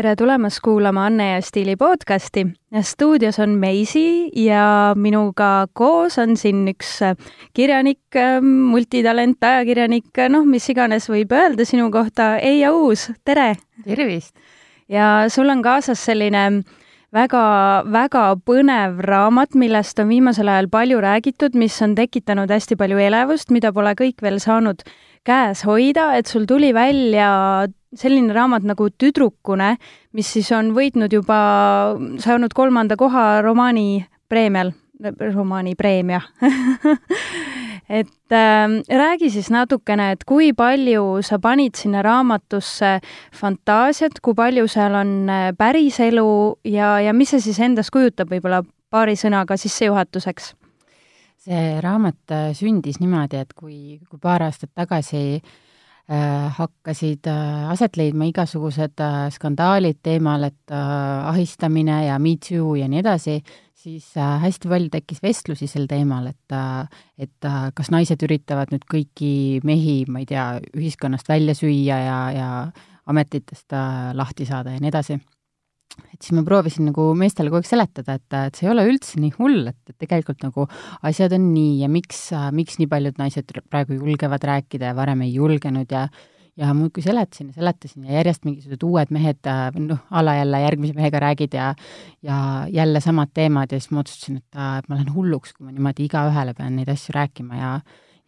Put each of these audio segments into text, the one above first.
tere tulemast kuulama Anne ja Stiili podcasti. stuudios on Meisi ja minuga koos on siin üks kirjanik, multitalent, ajakirjanik, noh, mis iganes võib öelda sinu kohta, Eija Uus, tere! tervist! ja sul on kaasas selline väga-väga põnev raamat, millest on viimasel ajal palju räägitud, mis on tekitanud hästi palju elevust, mida pole kõik veel saanud käes hoida, et sul tuli välja selline raamat nagu Tüdrukune, mis siis on võitnud juba, saanud kolmanda koha romaani preemial, romaani preemia et äh, räägi siis natukene, et kui palju sa panid sinna raamatusse fantaasiat, kui palju seal on äh, päriselu ja, ja mis see siis endast kujutab võib-olla paari sõnaga sissejuhatuseks? see raamat äh, sündis niimoodi, et kui, kui paar aastat tagasi äh, hakkasid äh, aset leidma igasugused äh, skandaalid teemal, et ahistamine ja Me Too ja nii edasi, siis hästi palju tekkis vestlusi sel teemal, et, et kas naised üritavad nüüd kõiki mehi, ma ei tea, ühiskonnast välja süüa ja, ja ametitest lahti saada ja nii edasi et siis ma proovisin nagu meestele kogu aeg seletada, et, et see ei ole üldse nii hull, et, et tegelikult nagu asjad on nii ja miks, miks nii paljud naised praegu julgevad rääkida ja varem ei julgenud ja ja muudkui seletasin ja seletasin ja järjest mingisugused uued mehed, noh, a la jälle järgmise mehega räägid ja ja jälle samad teemad ja siis ma otsustasin, et, ma lähen hulluks, kui ma niimoodi igaühele pean neid asju rääkima ja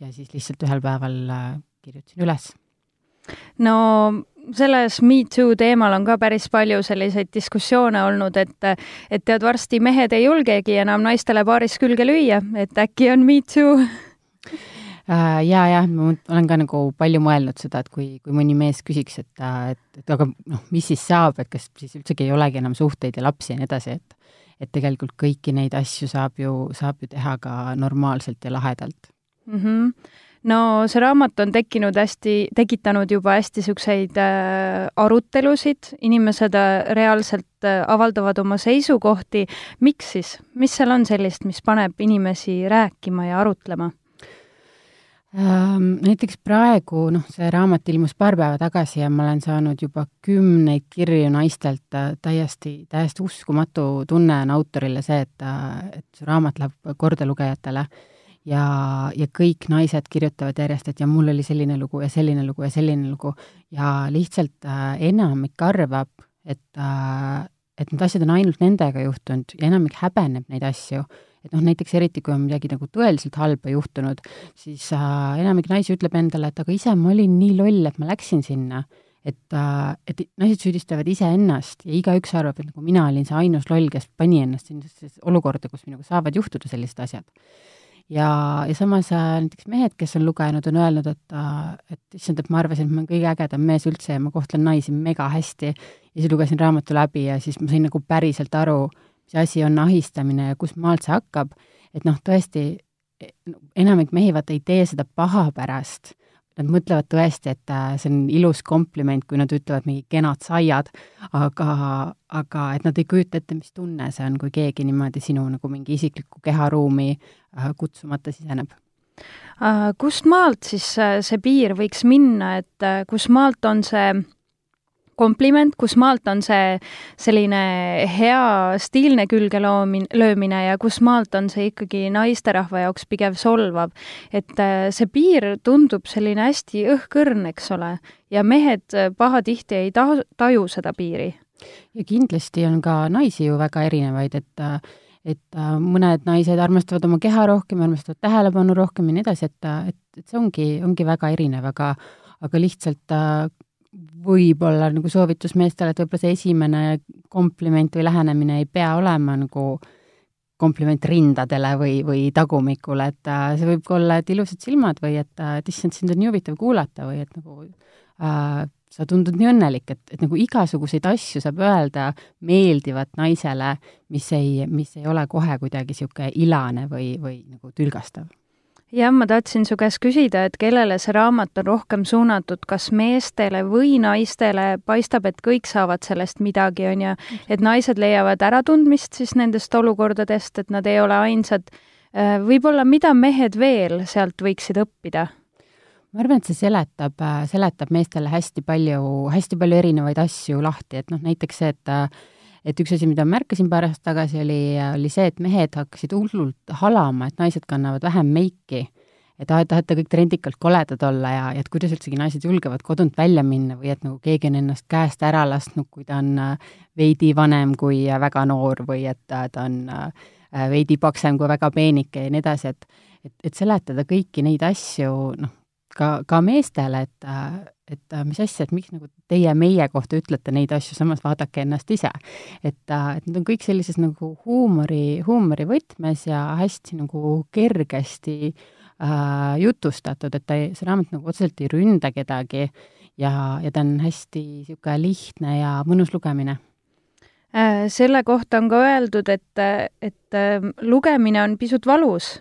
ja siis lihtsalt ühel päeval äh, kirjutasin üles. No selles Me Too teemal on ka päris palju selliseid diskussioone olnud, et et tead, varsti mehed ei julgegi enam naistele paaris külge lüüa, et äkki on Me Too äh, ja, jah, ma olen ka nagu palju mõelnud seda, et kui, kui mõni mees küsiks, et, et, et aga noh, mis siis saab, et kas siis üldsegi ei olegi enam suhteid ja lapsi ja nii edasi, et et tegelikult kõiki neid asju saab ju, saab ju teha ka normaalselt ja lahedalt mm. -hmm no see raamat on tekkinud hästi, tekitanud juba hästi niisuguseid äh, arutelusid, inimesed äh, reaalselt äh, avaldavad oma seisukohti. miks siis, mis seal on sellist, mis paneb inimesi rääkima ja arutlema? Ähm, näiteks praegu, noh, see raamat ilmus paar päeva tagasi ja ma olen saanud juba kümneid kirju naistelt, täiesti, täiesti uskumatu tunne on autorile see, et, äh, et see raamat läheb kordalugejatele ja, ja kõik naised kirjutavad järjest, et ja mul oli selline lugu ja selline lugu ja selline lugu. Ja lihtsalt äh, enamik arvab, et äh,, et need asjad on ainult nendega juhtunud ja enamik häbeneb neid asju. et noh, näiteks eriti, kui on midagi nagu tõeliselt halba juhtunud, siis äh, enamik naisi ütleb endale, et aga ise ma olin nii loll, et ma läksin sinna. Et, äh, et naised süüdistavad iseennast ja igaüks arvab, et nagu mina olin see ainus loll, kes pani ennast sellisesse olukorda, kus minuga saavad juhtuda sellised asjad ja, ja samas äh, näiteks mehed, kes on lugenud, on öelnud, et, äh, et issand, et ma arvasin, et ma olen kõige ägedam mees üldse ja ma kohtlen naisi mega hästi. ja siis lugesin raamatu läbi ja siis ma sain nagu päriselt aru, mis asi on ahistamine ja kust maalt see hakkab. et noh, tõesti, enamik mehi vaata ei tee seda paha pärast nad mõtlevad tõesti, et äh, see on ilus kompliment, kui nad ütlevad mingi kenad saiad, aga, aga et nad ei kujuta ette, mis tunne see on, kui keegi niimoodi sinu nagu mingi isiklikku keharuumi äh, kutsumata siseneb. Äh, kust maalt siis see piir võiks minna, et kus maalt on see kompliment, kus maalt on see selline hea stiilne külge loomin-, löömine ja kus maalt on see ikkagi naisterahva jaoks pigem solvav. et äh, see piir tundub selline hästi õhkõrn, eks ole, ja mehed äh, pahatihti ei ta-, taju seda piiri. ja kindlasti on ka naisi ju väga erinevaid, et et mõned naised armastavad oma keha rohkem, armastavad tähelepanu rohkem ja nii edasi, et, et, et see ongi, ongi väga erinev, aga aga lihtsalt võib-olla nagu soovitus meestele, et võib-olla see esimene kompliment või lähenemine ei pea olema nagu kompliment rindadele või, või tagumikule, et äh, see võib ka olla, et ilusad silmad või äh, et issand, sind on nii huvitav kuulata või et nagu äh, sa tundud nii õnnelik, et, et nagu igasuguseid asju saab öelda meeldivat naisele, mis ei, mis ei ole kohe kuidagi niisugune ilane või, või nagu tülgastav jah, ma tahtsin su käest küsida, et kellele see raamat on rohkem suunatud, kas meestele või naistele, paistab, et kõik saavad sellest midagi, on ju, et naised leiavad äratundmist siis nendest olukordadest, et nad ei ole ainsad. Äh, võib-olla, mida mehed veel sealt võiksid õppida? ma arvan, et see seletab, seletab meestele hästi palju, hästi palju erinevaid asju lahti, et noh, näiteks see, et et üks asi, mida märkasin paar aastat tagasi, oli, oli see, et mehed hakkasid hullult halama, et naised kannavad vähem meiki. et et tahate kõik trendikalt koledad olla ja, ja et kuidas üldsegi naised julgevad kodunt välja minna või et nagu keegi on ennast käest ära lasknud, kui ta on äh, veidi vanem kui väga noor või et ta on äh, veidi paksem kui väga peenike ja nii edasi, et et, et seletada kõiki neid asju, noh, ka, ka meestele, et, et mis asja, et miks nagu teie meie kohta ütlete neid asju, samas vaadake ennast ise. et, et need on kõik sellises nagu huumori, huumorivõtmes ja hästi nagu kergesti äh, jutustatud, et ta ei, see raamat nagu otseselt ei ründa kedagi ja, ja ta on hästi niisugune lihtne ja mõnus lugemine äh, selle kohta on ka öeldud, et, et äh, lugemine on pisut valus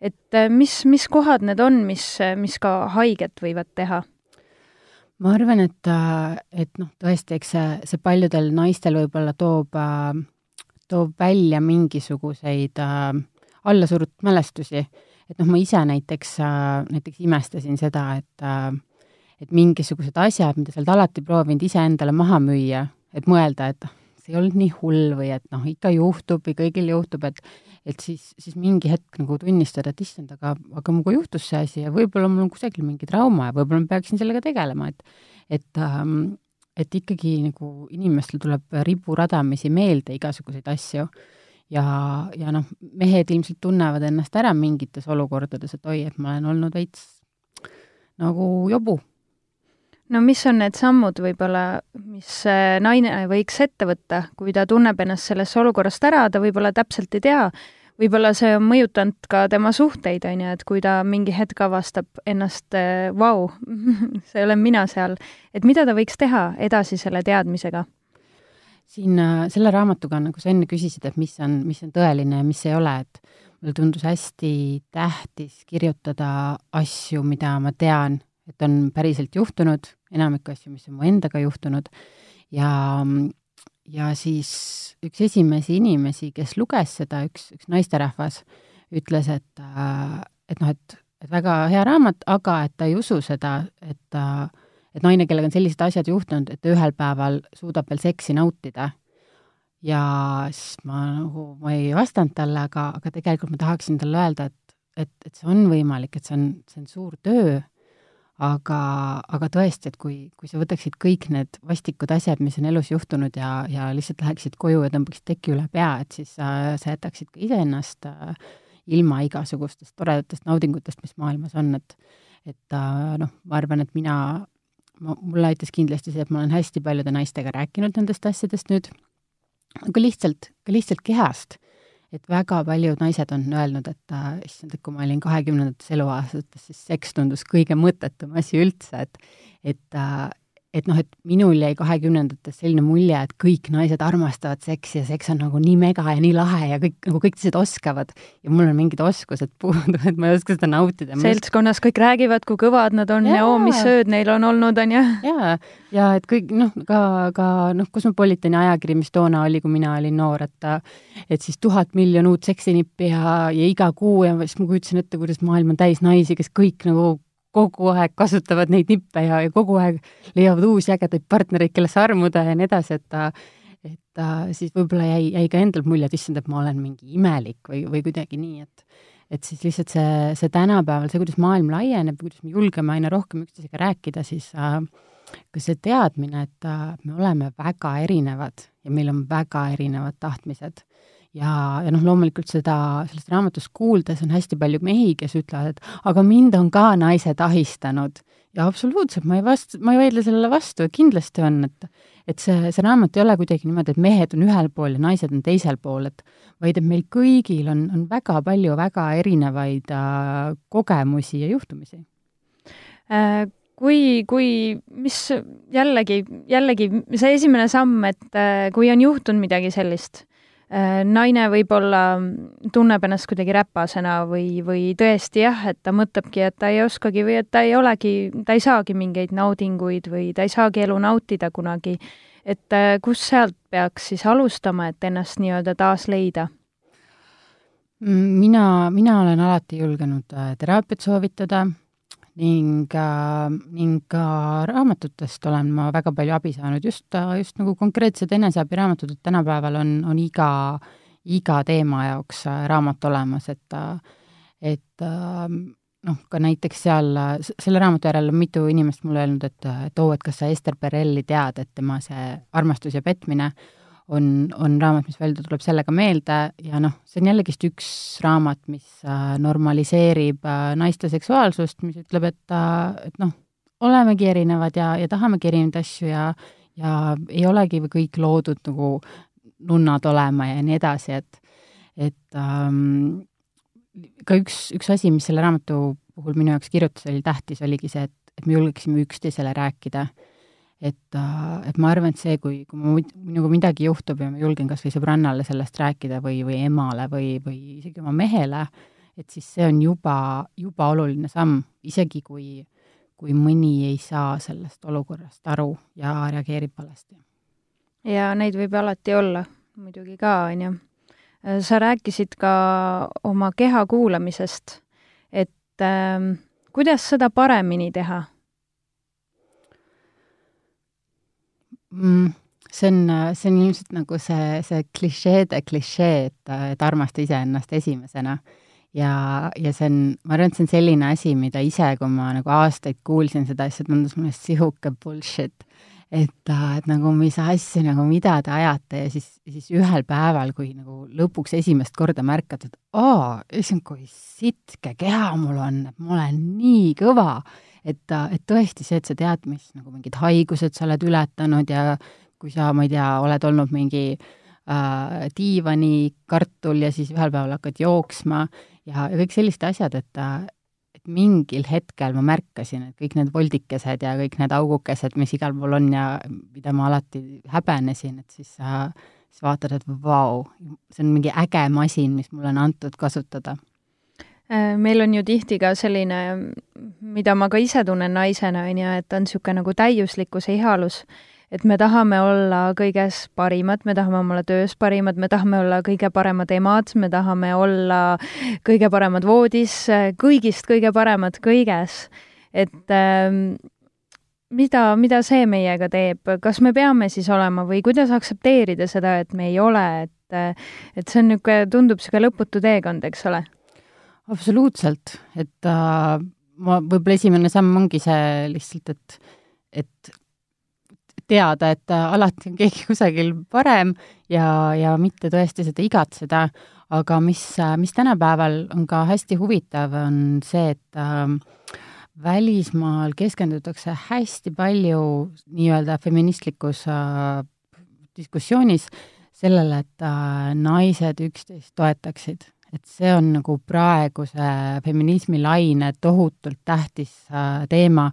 et äh, mis, mis kohad need on, mis, mis ka haiget võivad teha? Ma arvan, et, äh, et noh, tõesti, eks see, see paljudel naistel võib-olla toob, äh, toob välja mingisuguseid allasurutud mälestusi. et noh, ma ise näiteks, näiteks imestasin seda, et et mingisugused asjad, mida sa oled alati proovinud iseendale maha müüa, et mõelda, et ei olnud nii hull või et noh, ikka juhtub või kõigil juhtub, et et siis, siis mingi hetk nagu tunnistada, et issand, aga, aga minuga juhtus see asi ja võib-olla mul on kusagil mingi trauma ja võib-olla ma peaksin sellega tegelema, et et ähm, et ikkagi nagu inimestel tuleb riburadamisi meelde igasuguseid asju. Ja, ja noh, mehed ilmselt tunnevad ennast ära mingites olukordades, et oi, et ma olen olnud veits nagu jobu no mis on need sammud võib-olla, mis naine võiks ette võtta, kui ta tunneb ennast sellest olukorrast ära, ta võib-olla täpselt ei tea, võib-olla see on mõjutanud ka tema suhteid, on ju, et kui ta mingi hetk avastab ennast, vau, see olen mina seal, et mida ta võiks teha edasi selle teadmisega? siin äh, selle raamatuga, nagu sa enne küsisid, et mis on, mis on tõeline ja mis ei ole, et mulle tundus hästi tähtis kirjutada asju, mida ma tean et on päriselt juhtunud, enamik asju, mis on mu endaga juhtunud. Ja, ja siis üks esimesi inimesi, kes luges seda, üks, üks naisterahvas, ütles, et, et noh, et, et väga hea raamat, aga et ta ei usu seda, et et naine, kellega on sellised asjad juhtunud, et ühel päeval suudab veel seksi nautida. Ja siis ma nagu, ma ei vastanud talle, aga, aga tegelikult ma tahaksin talle öelda, et, et, et see on võimalik, et see on, see on suur töö aga, aga tõesti, et kui, kui sa võtaksid kõik need vastikud asjad, mis on elus juhtunud ja, ja lihtsalt läheksid koju ja tõmbaksid teki üle pea, et siis sa, sa jätaksid ka iseennast äh, ilma igasugustest toredatest naudingutest, mis maailmas on, et et äh, noh, ma arvan, et mina, ma, mulle aitas kindlasti see, et ma olen hästi paljude naistega rääkinud nendest asjadest nüüd, aga lihtsalt, ka lihtsalt kehast et väga paljud naised on öelnud, et issand, et kui ma olin kahekümnendates eluaastates, siis seks tundus kõige mõttetum asi üldse, et et äh, et noh, et minul jäi kahekümnendates selline mulje, et kõik naised armastavad seksi ja seks on nagu nii mega ja nii lahe ja kõik, nagu kõik teised oskavad. ja mul on mingid oskused puudu, et ma ei oska seda nautida. seltskonnas kõik räägivad, kui kõvad nad on ja, ja oo, mis sööd neil on olnud, on ju. jaa, ja et kõik noh, ka, ka noh, Cosmopolitani ajakiri, mis toona oli, kui mina olin noor, et et siis tuhat miljon uut seksinippi ja, ja iga kuu ja siis ma kujutasin ette, kuidas maailm on täis naisi, kes kõik nagu kogu aeg kasutavad neid nippe ja, ja kogu aeg leiavad uusi ägedaid partnereid, kellesse armuda ja nii edasi, et ta, et ta siis võib-olla jäi, jäi ka endal mulje, et issand, et ma olen mingi imelik või, või kuidagi nii, et et siis lihtsalt see, see tänapäeval, see, kuidas maailm laieneb, kuidas me julgeme aina rohkem üksteisega rääkida, siis äh, ka see teadmine, et äh, me oleme väga erinevad ja meil on väga erinevad tahtmised ja, ja noh, loomulikult seda, sellest raamatust kuuldes on hästi palju mehi, kes ütlevad, et aga mind on ka naised ahistanud. ja absoluutselt, ma ei vast-, ma ei vaidle sellele vastu, kindlasti on, et et see, see raamat ei ole kuidagi niimoodi, et mehed on ühel pool ja naised on teisel pool, et vaid et meil kõigil on, on väga palju väga erinevaid äh, kogemusi ja juhtumisi äh kui, kui, mis jällegi, jällegi see esimene samm, et äh, kui on juhtunud midagi sellist, naine võib-olla tunneb ennast kuidagi räpasena või, või tõesti jah, et ta mõtlebki, et ta ei oskagi või et ta ei olegi, ta ei saagi mingeid naudinguid või ta ei saagi elu nautida kunagi. et äh, kus sealt peaks siis alustama, et ennast nii-öelda taas leida? mina, mina olen alati julgenud äh, teraapiat soovitada, ning, ning ka raamatutest olen ma väga palju abi saanud, just, just nagu konkreetsed eneseabiraamatud, et tänapäeval on, on iga, iga teema jaoks raamat olemas, et et noh, ka näiteks seal, selle raamatu järel on mitu inimest mulle öelnud, et, et oo, et kas sa Ester Perelli tead, et tema see Armastus ja petmine on, on raamat, mis välja tuleb sellega meelde ja noh, see on jällegist üks raamat, mis äh, normaliseerib äh, naiste seksuaalsust, mis ütleb, et, äh, et noh, olemegi erinevad ja, ja tahamegi erinevaid asju ja, ja ei olegi kõik loodud nagu nunnad olema ja nii edasi, et, et ähm, ka üks, üks asi, mis selle raamatu puhul minu jaoks kirjutas, oli tähtis, oligi see, et, et me julgeksime üksteisele rääkida. Et, äh, et ma arvan, et see, kui, kui mu, minuga midagi juhtub ja ma julgen kas või sõbrannale sellest rääkida või, või emale või, või isegi oma mehele, et siis see on juba, juba oluline samm, isegi kui, kui mõni ei saa sellest olukorrast aru ja reageerib valesti. ja neid võib alati olla muidugi ka, on ju sa rääkisid ka oma keha kuulamisest, et äh, kuidas seda paremini teha mm,? see on, see on ilmselt nagu see, see klišeede klišee, et, et armasta iseennast esimesena. ja, ja see on, ma arvan, et see on selline asi, mida ise, kui ma nagu aastaid kuulsin seda asja, tundus mulle sihuke bullshit et, et nagu mis asja, nagu mida te ajate ja siis, siis ühel päeval, kui nagu lõpuks esimest korda märkad, et aa, issand, kui sitke keha mul on, et ma olen nii kõva, et, et tõesti see, et sa tead, mis nagu mingid haigused sa oled ületanud ja kui sa, ma ei tea, oled olnud mingi äh, diivanikartul ja siis ühel päeval hakkad jooksma ja, ja kõik sellised asjad, et et mingil hetkel ma märkasin, et kõik need voldikesed ja kõik need augukesed, mis igal pool on ja mida ma alati häbenesin, et siis sa siis vaatad, et vau, see on mingi äge masin, mis mulle on antud kasutada. Äh, meil on ju tihti ka selline, mida ma ka ise tunnen naisena, on ju, et on niisugune nagu täiuslikkuse ihalus et me tahame olla kõiges parimad, me tahame olla töös parimad, me tahame olla kõige paremad emad, me tahame olla kõige paremad voodis, kõigist kõige paremad kõiges. et ähm, mida, mida see meiega teeb, kas me peame siis olema või kuidas aktsepteerida seda, et me ei ole, et et see on niisugune, tundub niisugune lõputu teekond, eks ole? Absoluutselt, et äh, ma, võib-olla esimene samm ongi see lihtsalt, et et teada, et äh, alati on keegi kusagil parem ja, ja mitte tõesti seda igatseda, aga mis, äh, mis tänapäeval on ka hästi huvitav, on see, et äh, välismaal keskendutakse hästi palju nii-öelda feministlikus äh, diskussioonis sellele, et äh, naised üksteist toetaksid. Et see on nagu praeguse feminismi laine tohutult tähtis äh, teema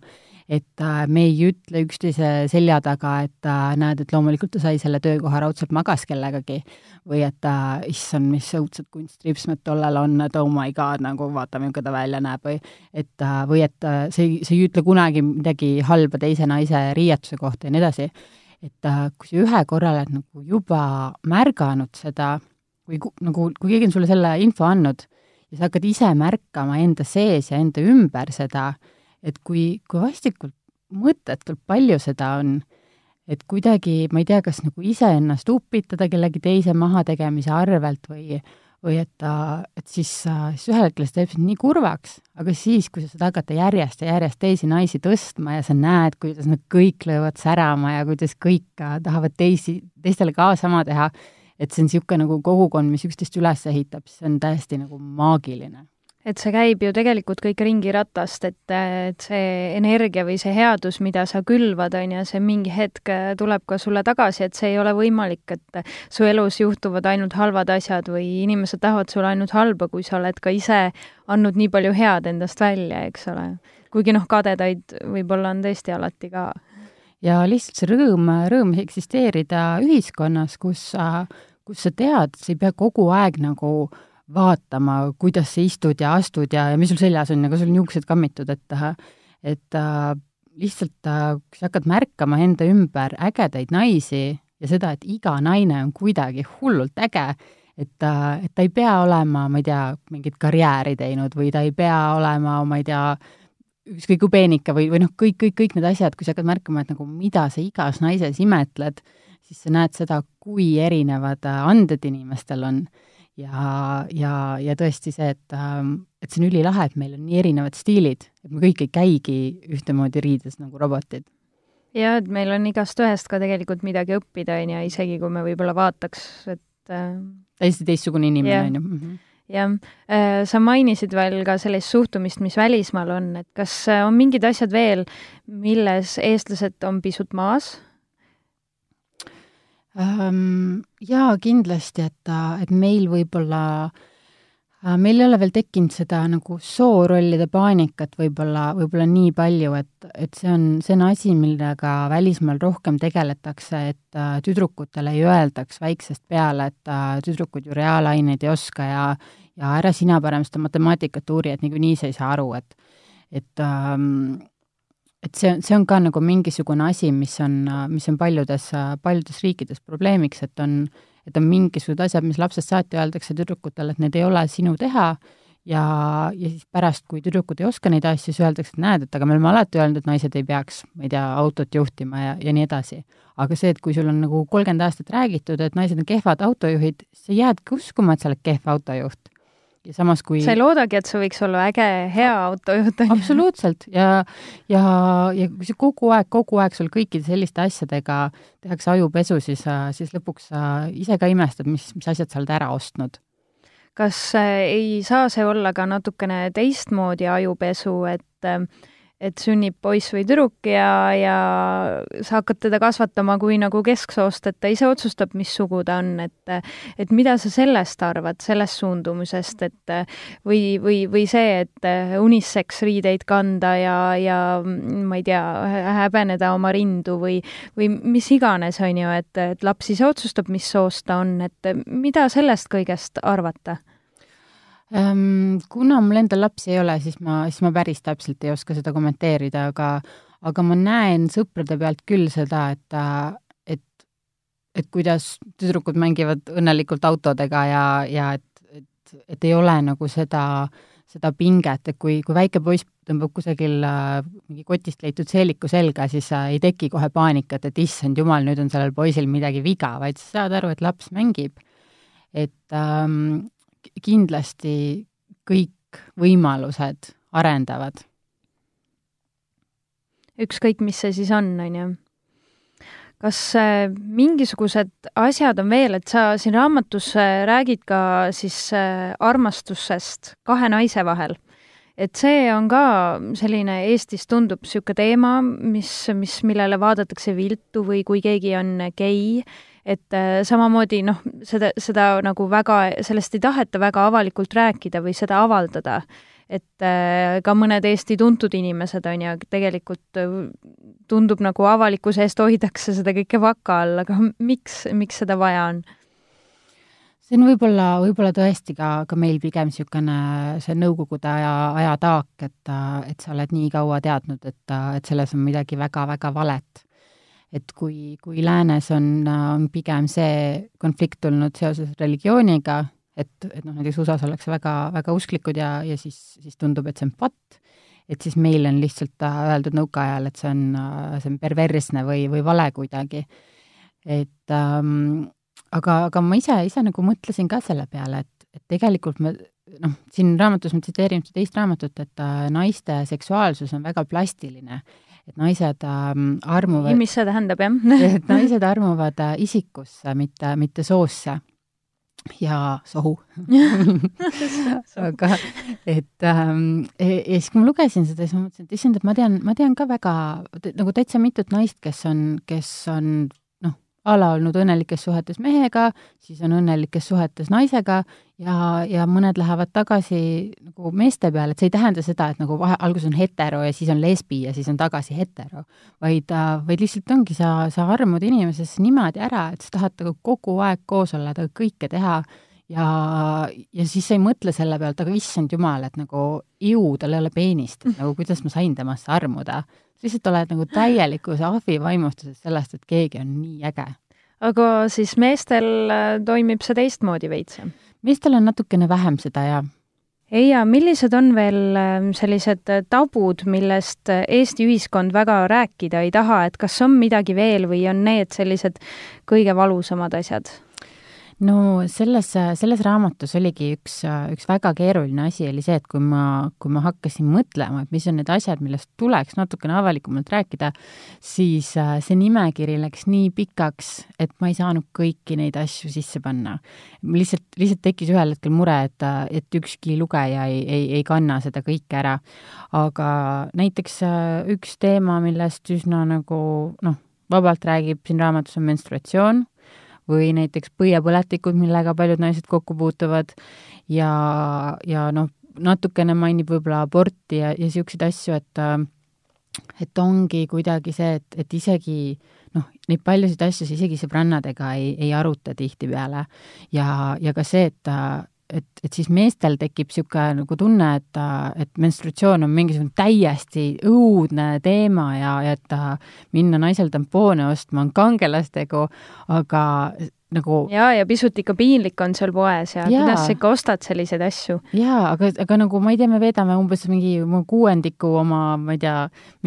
et äh, me ei ütle üksteise selja taga, et äh, näed, et loomulikult ta sai selle töökoha raudselt magas kellegagi või et issand, mis õudsed kunstripsmed tollel on, et oh my god, nagu vaata, milline ta välja näeb või et või et see, see ei ütle kunagi midagi halba teise naise riietuse kohta ja nii edasi. et kui sa ühe korra oled nagu juba märganud seda, kui nagu, kui keegi on sulle selle info andnud ja sa hakkad ise märkama enda sees ja enda ümber seda, et kui, kui vastikult mõttetult palju seda on, et kuidagi, ma ei tea, kas nagu iseennast upitada kellegi teise mahategemise arvelt või, või et ta, et siis, siis ühel hetkel see teeb sind nii kurvaks, aga siis, kui sa saad hakata järjest ja järjest teisi naisi tõstma ja sa näed, kuidas nad kõik löövad särama ja kuidas kõik tahavad teisi, teistele ka sama teha, et see on niisugune nagu kogukond, mis üksteist üles ehitab, siis see on täiesti nagu maagiline et see käib ju tegelikult kõik ringiratast, et, et see energia või see headus, mida sa külvad, on ju, see mingi hetk tuleb ka sulle tagasi, et see ei ole võimalik, et su elus juhtuvad ainult halvad asjad või inimesed tahavad sulle ainult halba, kui sa oled ka ise andnud nii palju head endast välja, eks ole. kuigi noh, kadedaid võib-olla on tõesti alati ka. Ja lihtsalt see rõõm, rõõm eksisteerida ühiskonnas, kus sa, kus sa tead, sa ei pea kogu aeg nagu vaatama, kuidas sa istud ja astud ja, ja mis sul seljas on ja kas sul juuksed kammitud, et et lihtsalt kui sa hakkad märkama enda ümber ägedaid naisi ja seda, et iga naine on kuidagi hullult äge, et äh,, et ta ei pea olema, ma ei tea, mingit karjääri teinud või ta ei pea olema, ma ei tea, ükskõik kui peenike või, või noh, kõik, kõik, kõik need asjad, kui sa hakkad märkama, et nagu mida sa igas naises imetled, siis sa näed seda, kui erinevad äh, anded inimestel on. ja, ja, ja tõesti see, et, ähm, et see on ülilahe, et meil on nii erinevad stiilid, et me kõik ei käigi ühtemoodi riides nagu robotid. ja et meil on igast ühest ka tegelikult midagi õppida, on ju, isegi kui me võib-olla vaataks, et äh... täiesti teistsugune inimene, on ju mhm. Jah, äh, sa mainisid veel ka sellist suhtumist, mis välismaal on, et kas äh, on mingid asjad veel, milles eestlased on pisut maas? Jaa, kindlasti, et, et meil võib-olla äh, meil ei ole veel tekkinud seda nagu soorollide paanikat võib-olla, võib-olla nii palju, et, et see on, see on asi, millega välismaal rohkem tegeletakse, et äh, tüdrukutele ei öeldaks väiksest peale, et äh, tüdrukud ju reaalaineid ei oska ja ja ära sina parem seda matemaatikat uuri, et niikuinii sa ei saa aru, et et ähm, et see, see on ka nagu mingisugune asi, mis on, mis on paljudes, paljudes riikides probleemiks, et on, et on mingisugused asjad, mis lapsest saati öeldakse tüdrukutele, et need ei ole sinu teha ja, ja siis pärast, kui tüdrukud ei oska neid asju, siis öeldakse, et näed, et aga me oleme alati öelnud, et naised ei peaks, ma ei tea, autot juhtima ja, ja nii edasi. aga see, et kui sul on nagu kolmkümmend aastat räägitud, et naised on kehvad autojuhid, sa jäädki uskuma, et sa oled kehv autojuht ja samas kui sa ei loodagi, et sa võiks olla äge, hea autojuht, absoluutselt ja, ja, ja kui sa kogu aeg, kogu aeg sul kõikide selliste asjadega tehakse ajupesu, siis, siis lõpuks sa ise ka imestad, mis, mis asjad sa oled ära ostnud. kas äh, ei saa see olla ka natukene teistmoodi ajupesu, et äh, et sünnib poiss või tüdruk ja, ja sa hakkad teda kasvatama kui nagu kesksoost, et ta ise otsustab, mis sugu ta on, et et mida sa sellest arvad, sellest suundumusest, et või, või, või see, et unisex riideid kanda ja, ja ma ei tea, häbeneda oma rindu või, või mis iganes, on ju, et, et laps ise otsustab, mis soost ta on, et mida sellest kõigest arvata? Ehm, kuna mul endal lapsi ei ole, siis ma, siis ma päris täpselt ei oska seda kommenteerida, aga aga ma näen sõprade pealt küll seda, et, et, et kuidas tüdrukud mängivad õnnelikult autodega ja, ja et, et, et ei ole nagu seda, seda pinget, et kui, kui väike poiss tõmbab kusagil äh, mingi kotist leitud seeliku selga, siis ei teki kohe paanikat, et issand jumal, nüüd on sellel poisil midagi viga, vaid sa saad aru, et laps mängib. et ähm, kindlasti kõik võimalused arendavad. ükskõik, mis see siis on, on ju. kas äh, mingisugused asjad on veel, et sa siin raamatus äh, räägid ka siis äh, armastusest kahe naise vahel et see on ka selline, Eestis tundub niisugune teema, mis, mis, millele vaadatakse viltu või kui keegi on gei, et äh, samamoodi noh, seda, seda nagu väga, sellest ei taheta väga avalikult rääkida või seda avaldada. et äh, ka mõned Eesti tuntud inimesed, on ju, tegelikult äh, tundub nagu avalikkuse eest hoitakse seda kõike vaka all, aga miks, miks seda vaja on? See on võib-olla, võib-olla tõesti ka, ka meil pigem niisugune see nõukogude aja, aja taak, et, et sa oled nii kaua teadnud, et, et selles on midagi väga-väga valet et kui, kui läänes on, on pigem see konflikt tulnud seoses religiooniga, et, et noh, näiteks USA-s ollakse väga, väga usklikud ja, ja siis, siis tundub, et see on patt, et siis meil on lihtsalt öeldud nõukaajal, et see on, see on perversne või, või vale kuidagi. et ähm, aga, aga ma ise, ise nagu mõtlesin ka selle peale, et, et tegelikult me noh, siin raamatus ma tsiteerin ühte teist raamatut, et äh, naiste seksuaalsus on väga plastiline. Et naised ähm, armuvad. mis see tähendab, jah? et naised armuvad äh, isikusse, mitte, mitte soosse. Ja sohu. Aga et ähm, ja, ja siis, kui ma lugesin seda, siis ma mõtlesin, et issand, et ma tean, ma tean ka väga nagu täitsa mitut naist, kes on, kes on a la olnud õnnelikes suhetes mehega, siis on õnnelikes suhetes naisega ja, ja mõned lähevad tagasi nagu meeste peale, et see ei tähenda seda, et nagu vahe, alguses on hetero ja siis on lesbi ja siis on tagasi hetero, vaid, äh, vaid lihtsalt ongi, sa, sa armud inimesesse niimoodi ära, et sa tahad temaga kogu aeg koos olla, temaga kõike teha ja, ja siis sa ei mõtle selle pealt, aga issand jumal, et nagu ju, tal ei ole peenist, et nagu kuidas ma sain temasse armuda lihtsalt oled nagu täielikus ahvi vaimustuses sellest, et keegi on nii äge. aga siis meestel äh, toimib see teistmoodi veits? meestel on natukene vähem seda ja Eija, millised on veel ähm, sellised tabud, millest Eesti ühiskond väga rääkida ei taha, et kas on midagi veel või on need sellised kõige valusamad asjad? No selles, selles raamatus oligi üks, üks väga keeruline asi, oli see, et kui ma, kui ma hakkasin mõtlema, et mis on need asjad, millest tuleks natukene avalikumalt rääkida, siis see nimekiri läks nii pikaks, et ma ei saanud kõiki neid asju sisse panna. lihtsalt, lihtsalt tekkis ühel hetkel mure, et, et ükski lugeja ei, ei, ei kanna seda kõike ära. aga näiteks üks teema, millest üsna nagu noh, vabalt räägib siin raamatus, on menstruatsioon või näiteks põiepõletikud, millega paljud naised kokku puutuvad ja, ja noh, natukene mainib võib-olla aborti ja, ja niisuguseid asju, et et ongi kuidagi see, et, et isegi noh, neid paljusid asju isegi sõbrannadega ei, ei aruta tihtipeale. ja, ja ka see, et et, et siis meestel tekib niisugune nagu tunne, et, et menstratsioon on mingisugune täiesti õudne teema ja, ja et minna naisel tampoone ostma on kangelastegu, aga nagu jaa, ja pisut ikka piinlik on seal poes ja, ja kuidas sa ikka ostad selliseid asju. jaa, aga, aga nagu ma ei tea, me veedame umbes mingi kuuendiku oma, ma ei tea,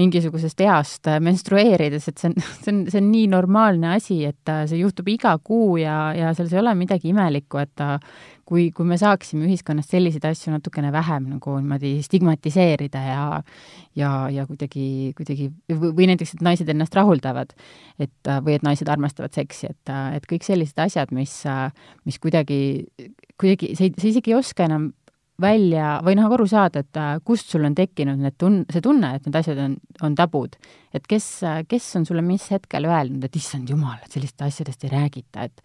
mingisugusest east menstrueerides, et see on, see on, see on nii normaalne asi, et see juhtub iga kuu ja, ja selles ei ole midagi imelikku, et kui, kui me saaksime ühiskonnas selliseid asju natukene vähem nagu niimoodi stigmatiseerida ja ja, ja kuidagi, kuidagi või näiteks, et naised ennast rahuldavad, et või et naised armastavad seksi, et, et kõik sellised asjad, mis, mis kuidagi, kuidagi, sa ei, sa isegi ei oska enam välja või noh, aru saada, et kust sul on tekkinud need tun-, see tunne, et need asjad on, on tabud. et kes, kes on sulle mis hetkel öelnud, et issand jumal, et sellistest asjadest ei räägita, et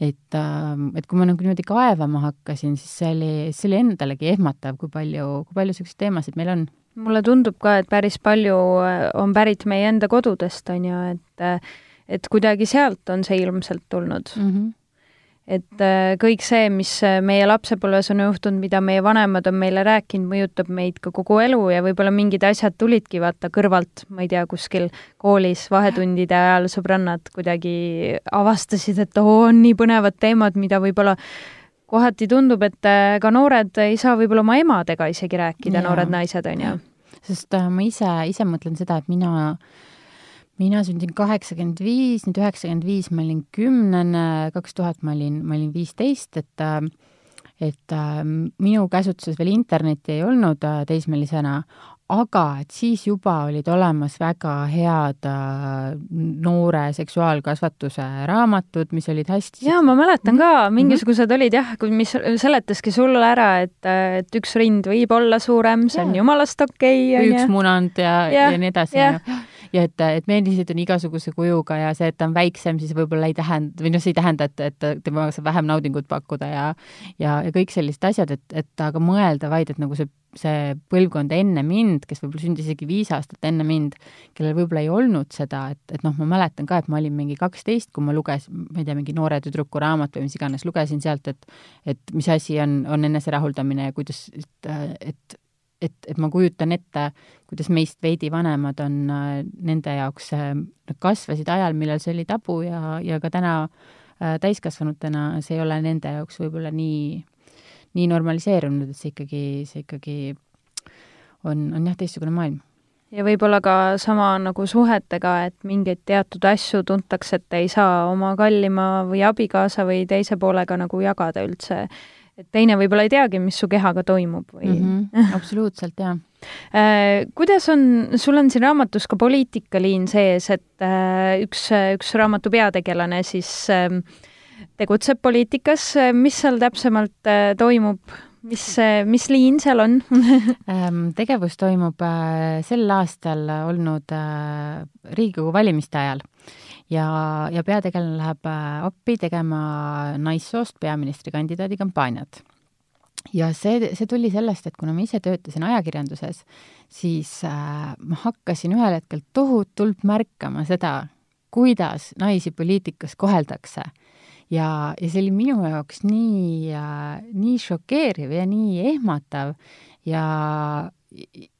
et, ähm, et kui ma nagu niimoodi kaevama hakkasin, siis see oli, see oli endalegi ehmatav, kui palju, kui palju niisuguseid teemasid meil on. mulle tundub ka, et päris palju äh, on pärit meie enda kodudest, on ju, et äh, et kuidagi sealt on see ilmselt tulnud mm. -hmm et äh, kõik see, mis äh, meie lapsepõlves on juhtunud, mida meie vanemad on meile rääkinud, mõjutab meid ka kogu elu ja võib-olla mingid asjad tulidki vaata kõrvalt, ma ei tea, kuskil koolis vahetundide ajal sõbrannad kuidagi avastasid, et oo, on nii põnevad teemad, mida võib-olla kohati tundub, et äh, ka noored ei saa võib-olla oma emadega isegi rääkida, noored naised, on ju. sest ma ise, ise mõtlen seda, et mina äh, mina sündisin kaheksakümmend viis, nüüd üheksakümmend viis ma olin kümnene, kaks tuhat ma olin, ma olin viisteist, et et äh, minu käsutuses veel internetti ei olnud äh, teismelisena, aga et siis juba olid olemas väga head äh, noore seksuaalkasvatuse raamatud, mis olid hästi jaa, ma mäletan ka, mhm. mingisugused mm -hmm. olid jah, mis seletaski sulle ära, et, et üks rind võib olla suurem, see ja. on jumalast okei okay,. üks munand ja, ja, ja nii edasi. ja, ja ja et, et meelised on igasuguse kujuga ja see, et ta on väiksem, siis võib-olla ei tähenda, või noh, see ei tähenda, et, et temaga saab vähem naudingut pakkuda ja ja, ja kõik sellised asjad, et, et aga mõelda vaid, et nagu see, see põlvkond enne mind, kes võib-olla sündis isegi viis aastat enne mind, kellel võib-olla ei olnud seda, et, et noh, ma mäletan ka, et ma olin mingi kaksteist, kui ma lugesin, ma ei tea, mingi noore tüdruku raamat või mis iganes, lugesin sealt, et et mis asi on, on eneserahuldamine ja kuidas, et, et et, et ma kujutan ette, kuidas meist veidi vanemad on nende jaoks, nad kasvasid ajal, millal see oli tabu ja, ja ka täna äh, täiskasvanutena see ei ole nende jaoks võib-olla nii, nii normaliseerunud, et see ikkagi, see ikkagi on, on jah, teistsugune maailm. Ja võib-olla ka sama nagu suhetega, et mingeid teatud asju tuntakse, et ei saa oma kallima või abikaasa või teise poolega nagu jagada üldse. Et teine võib-olla ei teagi, mis su kehaga toimub või mm? -hmm, absoluutselt, jaa. Äh, kuidas on, sul on siin raamatus ka poliitikaliin sees, et äh, üks, üks raamatu peategelane siis ähm, tegutseb poliitikas, mis seal täpsemalt äh, toimub, mis, mis liin seal on? Ähm, tegevus toimub sel aastal olnud Riigikogu valimiste ajal. Ja, ja peategelane läheb äh, appi tegema naissoost peaministrikandidaadi kampaaniat. ja see, see tuli sellest, et kuna ma ise töötasin ajakirjanduses, siis äh, ma hakkasin ühel hetkel tohutult märkama seda, kuidas naisi poliitikas koheldakse ja, ja see oli minu jaoks nii äh,, nii šokeeriv ja nii ehmatav ja,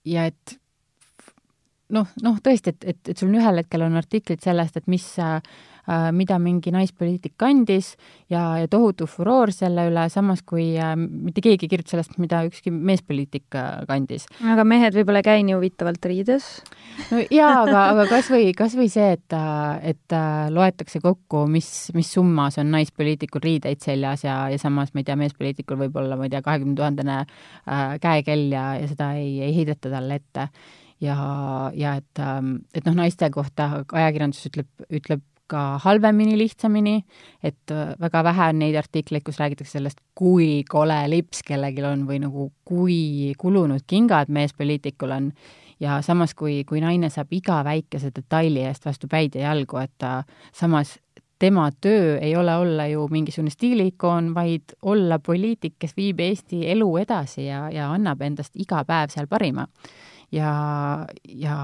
ja et noh, noh tõesti, et, et, et sul ühel hetkel on artiklid sellest, et mis äh, mida mingi naispoliitik kandis ja, ja tohutu furoor selle üle, samas kui äh, mitte keegi ei kirjuta sellest, mida ükski meespoliitik kandis. aga mehed võib-olla ei käi nii huvitavalt riides? no jaa, aga, aga kas või, kas või see, et, et loetakse kokku, mis, mis summas on naispoliitikul riideid seljas ja, ja samas ma ei tea, meespoliitikul võib olla, ma ei tea, kahekümne tuhandene äh, käekell ja, ja seda ei, ei heideta talle ette ja, ja et, ähm, et noh, naiste kohta ajakirjandus ütleb, ütleb ka halvemini, lihtsamini, et äh, väga vähe on neid artikleid, kus räägitakse sellest, kui kole lips kellelgi on või nagu kui kulunud kingad meespoliitikul on. Ja samas, kui, kui naine saab iga väikese detaili eest vastu päid ja jalgu, et ta samas tema töö ei ole olla ju mingisugune stiiliikoon, vaid olla poliitik, kes viib Eesti elu edasi ja, ja annab endast iga päev seal parima. Ja, ja,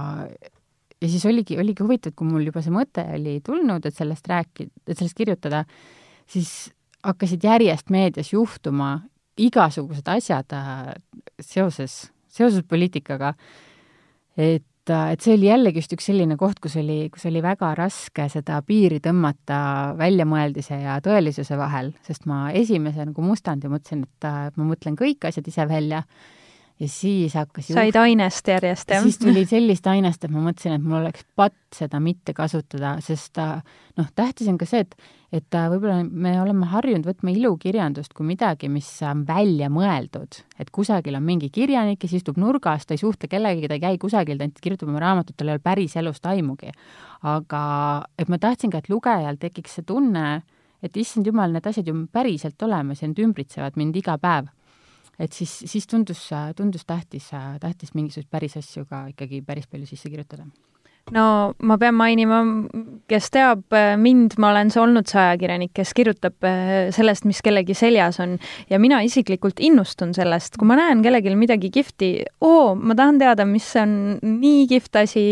ja siis oligi, oligi huvitav, kui mul juba see mõte oli tulnud, et sellest rääkida, et sellest kirjutada, siis hakkasid järjest meedias juhtuma igasugused asjad äh, seoses, seoses poliitikaga. et, äh, et see oli jällegist üks selline koht, kus oli, kus oli väga raske seda piiri tõmmata väljamõeldise ja tõelisuse vahel, sest ma esimese nagu mustandi mõtlesin, et äh, ma mõtlen kõik asjad ise välja ja siis hakkas said juht... ainest järjest, jah? siis tuli sellist ainest, et ma mõtlesin, et mul oleks patt seda mitte kasutada, sest noh, tähtis on ka see, et, et võib-olla me oleme harjunud võtma ilukirjandust kui midagi, mis on välja mõeldud. et kusagil on mingi kirjanik, kes istub nurgas, ta ei suhtle kellegagi, ta ei käi kusagil, ta ainult kirjutab oma raamatut, tal ei ole päris elust aimugi. aga et ma tahtsin ka, et lugejal tekiks see tunne, et issand jumal, need asjad ju päriselt olemas ja need ümbritsevad mind iga päev et siis, siis tundus, tundus tähtis, tähtis mingisuguseid päris asju ka ikkagi päris palju sisse kirjutada. No ma pean mainima, kes teab mind, ma olen see olnud see ajakirjanik, kes kirjutab äh, sellest, mis kellegi seljas on. Ja mina isiklikult innustun sellest, kui ma näen kellelgi midagi kihvti, oo, ma tahan teada, mis on nii kihvt asi,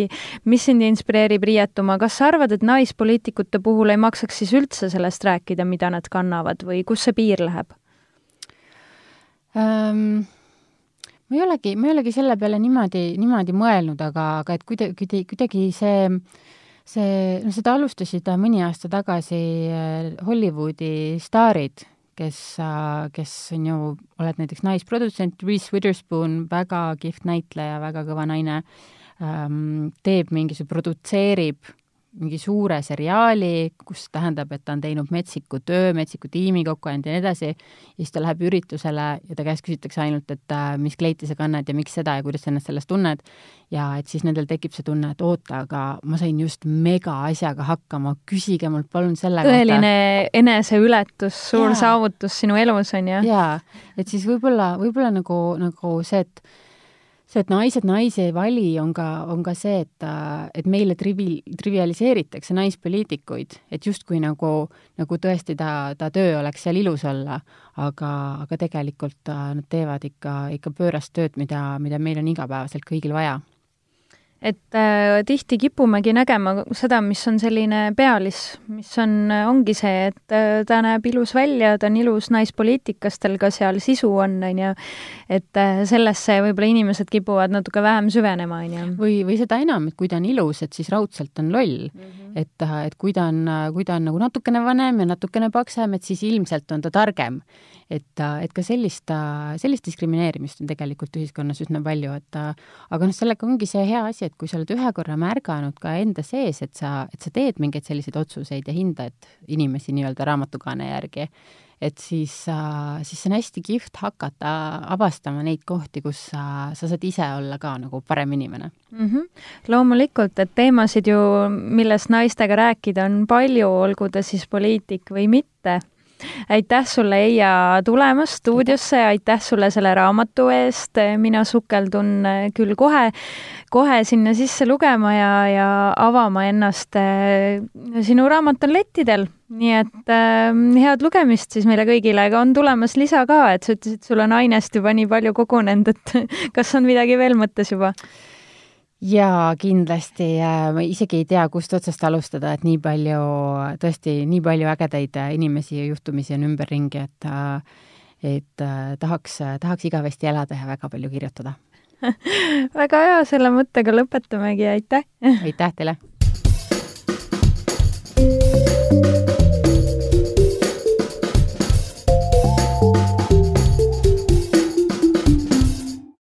mis sind inspireerib riietuma, kas sa arvad, et naispoliitikute puhul ei maksaks siis üldse sellest rääkida, mida nad kannavad või kus see piir läheb? Ähm,? ma ei olegi, ma ei olegi selle peale niimoodi, niimoodi mõelnud, aga, aga et kuidagi, kuidagi see, see, no seda alustasid mõni aasta tagasi äh, Hollywoodi staarid, kes, äh, kes on ju, oled näiteks naisprodutsent, Reese Witherspoon, väga kihvt näitleja, väga kõva naine ähm,, teeb mingisuguse, produtseerib mingi suure seriaali, kus tähendab, et ta on teinud metsiku töö, metsiku tiimi kokku ajanud ja nii edasi, ja siis ta läheb üritusele ja ta käest küsitakse ainult, et äh, mis kleiti sa kannad ja miks seda ja kuidas sa ennast selles tunned, ja et siis nendel tekib see tunne, et oota, aga ma sain just mega asjaga hakkama, küsige mult palun selle tõeline kohta. eneseületus, suur ja. saavutus sinu elus, on ju? jaa, et siis võib-olla, võib-olla nagu, nagu see, et see, et naised naisi ei vali, on ka, on ka see, et, et meile trivi-, trivialiseeritakse naispoliitikuid, et justkui nagu, nagu tõesti ta, ta töö oleks seal ilus olla, aga, aga tegelikult nad teevad ikka, ikka pöörast tööd, mida, mida meil on igapäevaselt kõigil vaja et äh, tihti kipumegi nägema seda, mis on selline pealis, mis on, ongi see, et äh, ta näeb ilus välja, ta on ilus naispoliitikas, tal ka seal sisu on, on ju, et äh, sellesse võib-olla inimesed kipuvad natuke vähem süvenema, on ju. või, või seda enam, et kui ta on ilus, et siis raudselt on loll mm. -hmm. et, äh, et kui ta on, kui ta on nagu natukene vanem ja natukene paksem, et siis ilmselt on ta targem et, et ka sellist, sellist diskrimineerimist on tegelikult ühiskonnas üsna palju, et aga noh, sellega ongi see hea asi, et kui sa oled ühe korra märganud ka enda sees, et sa, et sa teed mingeid selliseid otsuseid ja hindad inimesi nii-öelda raamatukaane järgi, et siis, siis on hästi kihvt hakata avastama neid kohti, kus sa, sa saad ise olla ka nagu parem inimene mm. -hmm. loomulikult, et teemasid ju, millest naistega rääkida on palju, olgu ta siis poliitik või mitte aitäh sulle, Eija, tulemast stuudiosse, aitäh sulle selle raamatu eest, mina sukeldun äh, küll kohe, kohe sinna sisse lugema ja, ja avama ennast. Äh, sinu raamat on lettidel, nii et äh, head lugemist siis meile kõigile, aga on tulemas lisa ka, et sa ütlesid, sul on ainest juba nii palju kogunenud, et kas on midagi veel mõttes juba? Jaa, kindlasti, ma isegi ei tea, kust otsast alustada, et nii palju, tõesti, nii palju ägedaid inimesi ja juhtumisi on ümberringi, et et tahaks, tahaks igavesti elada ja väga palju kirjutada väga hea, selle mõttega lõpetamegi, aitäh! aitäh teile!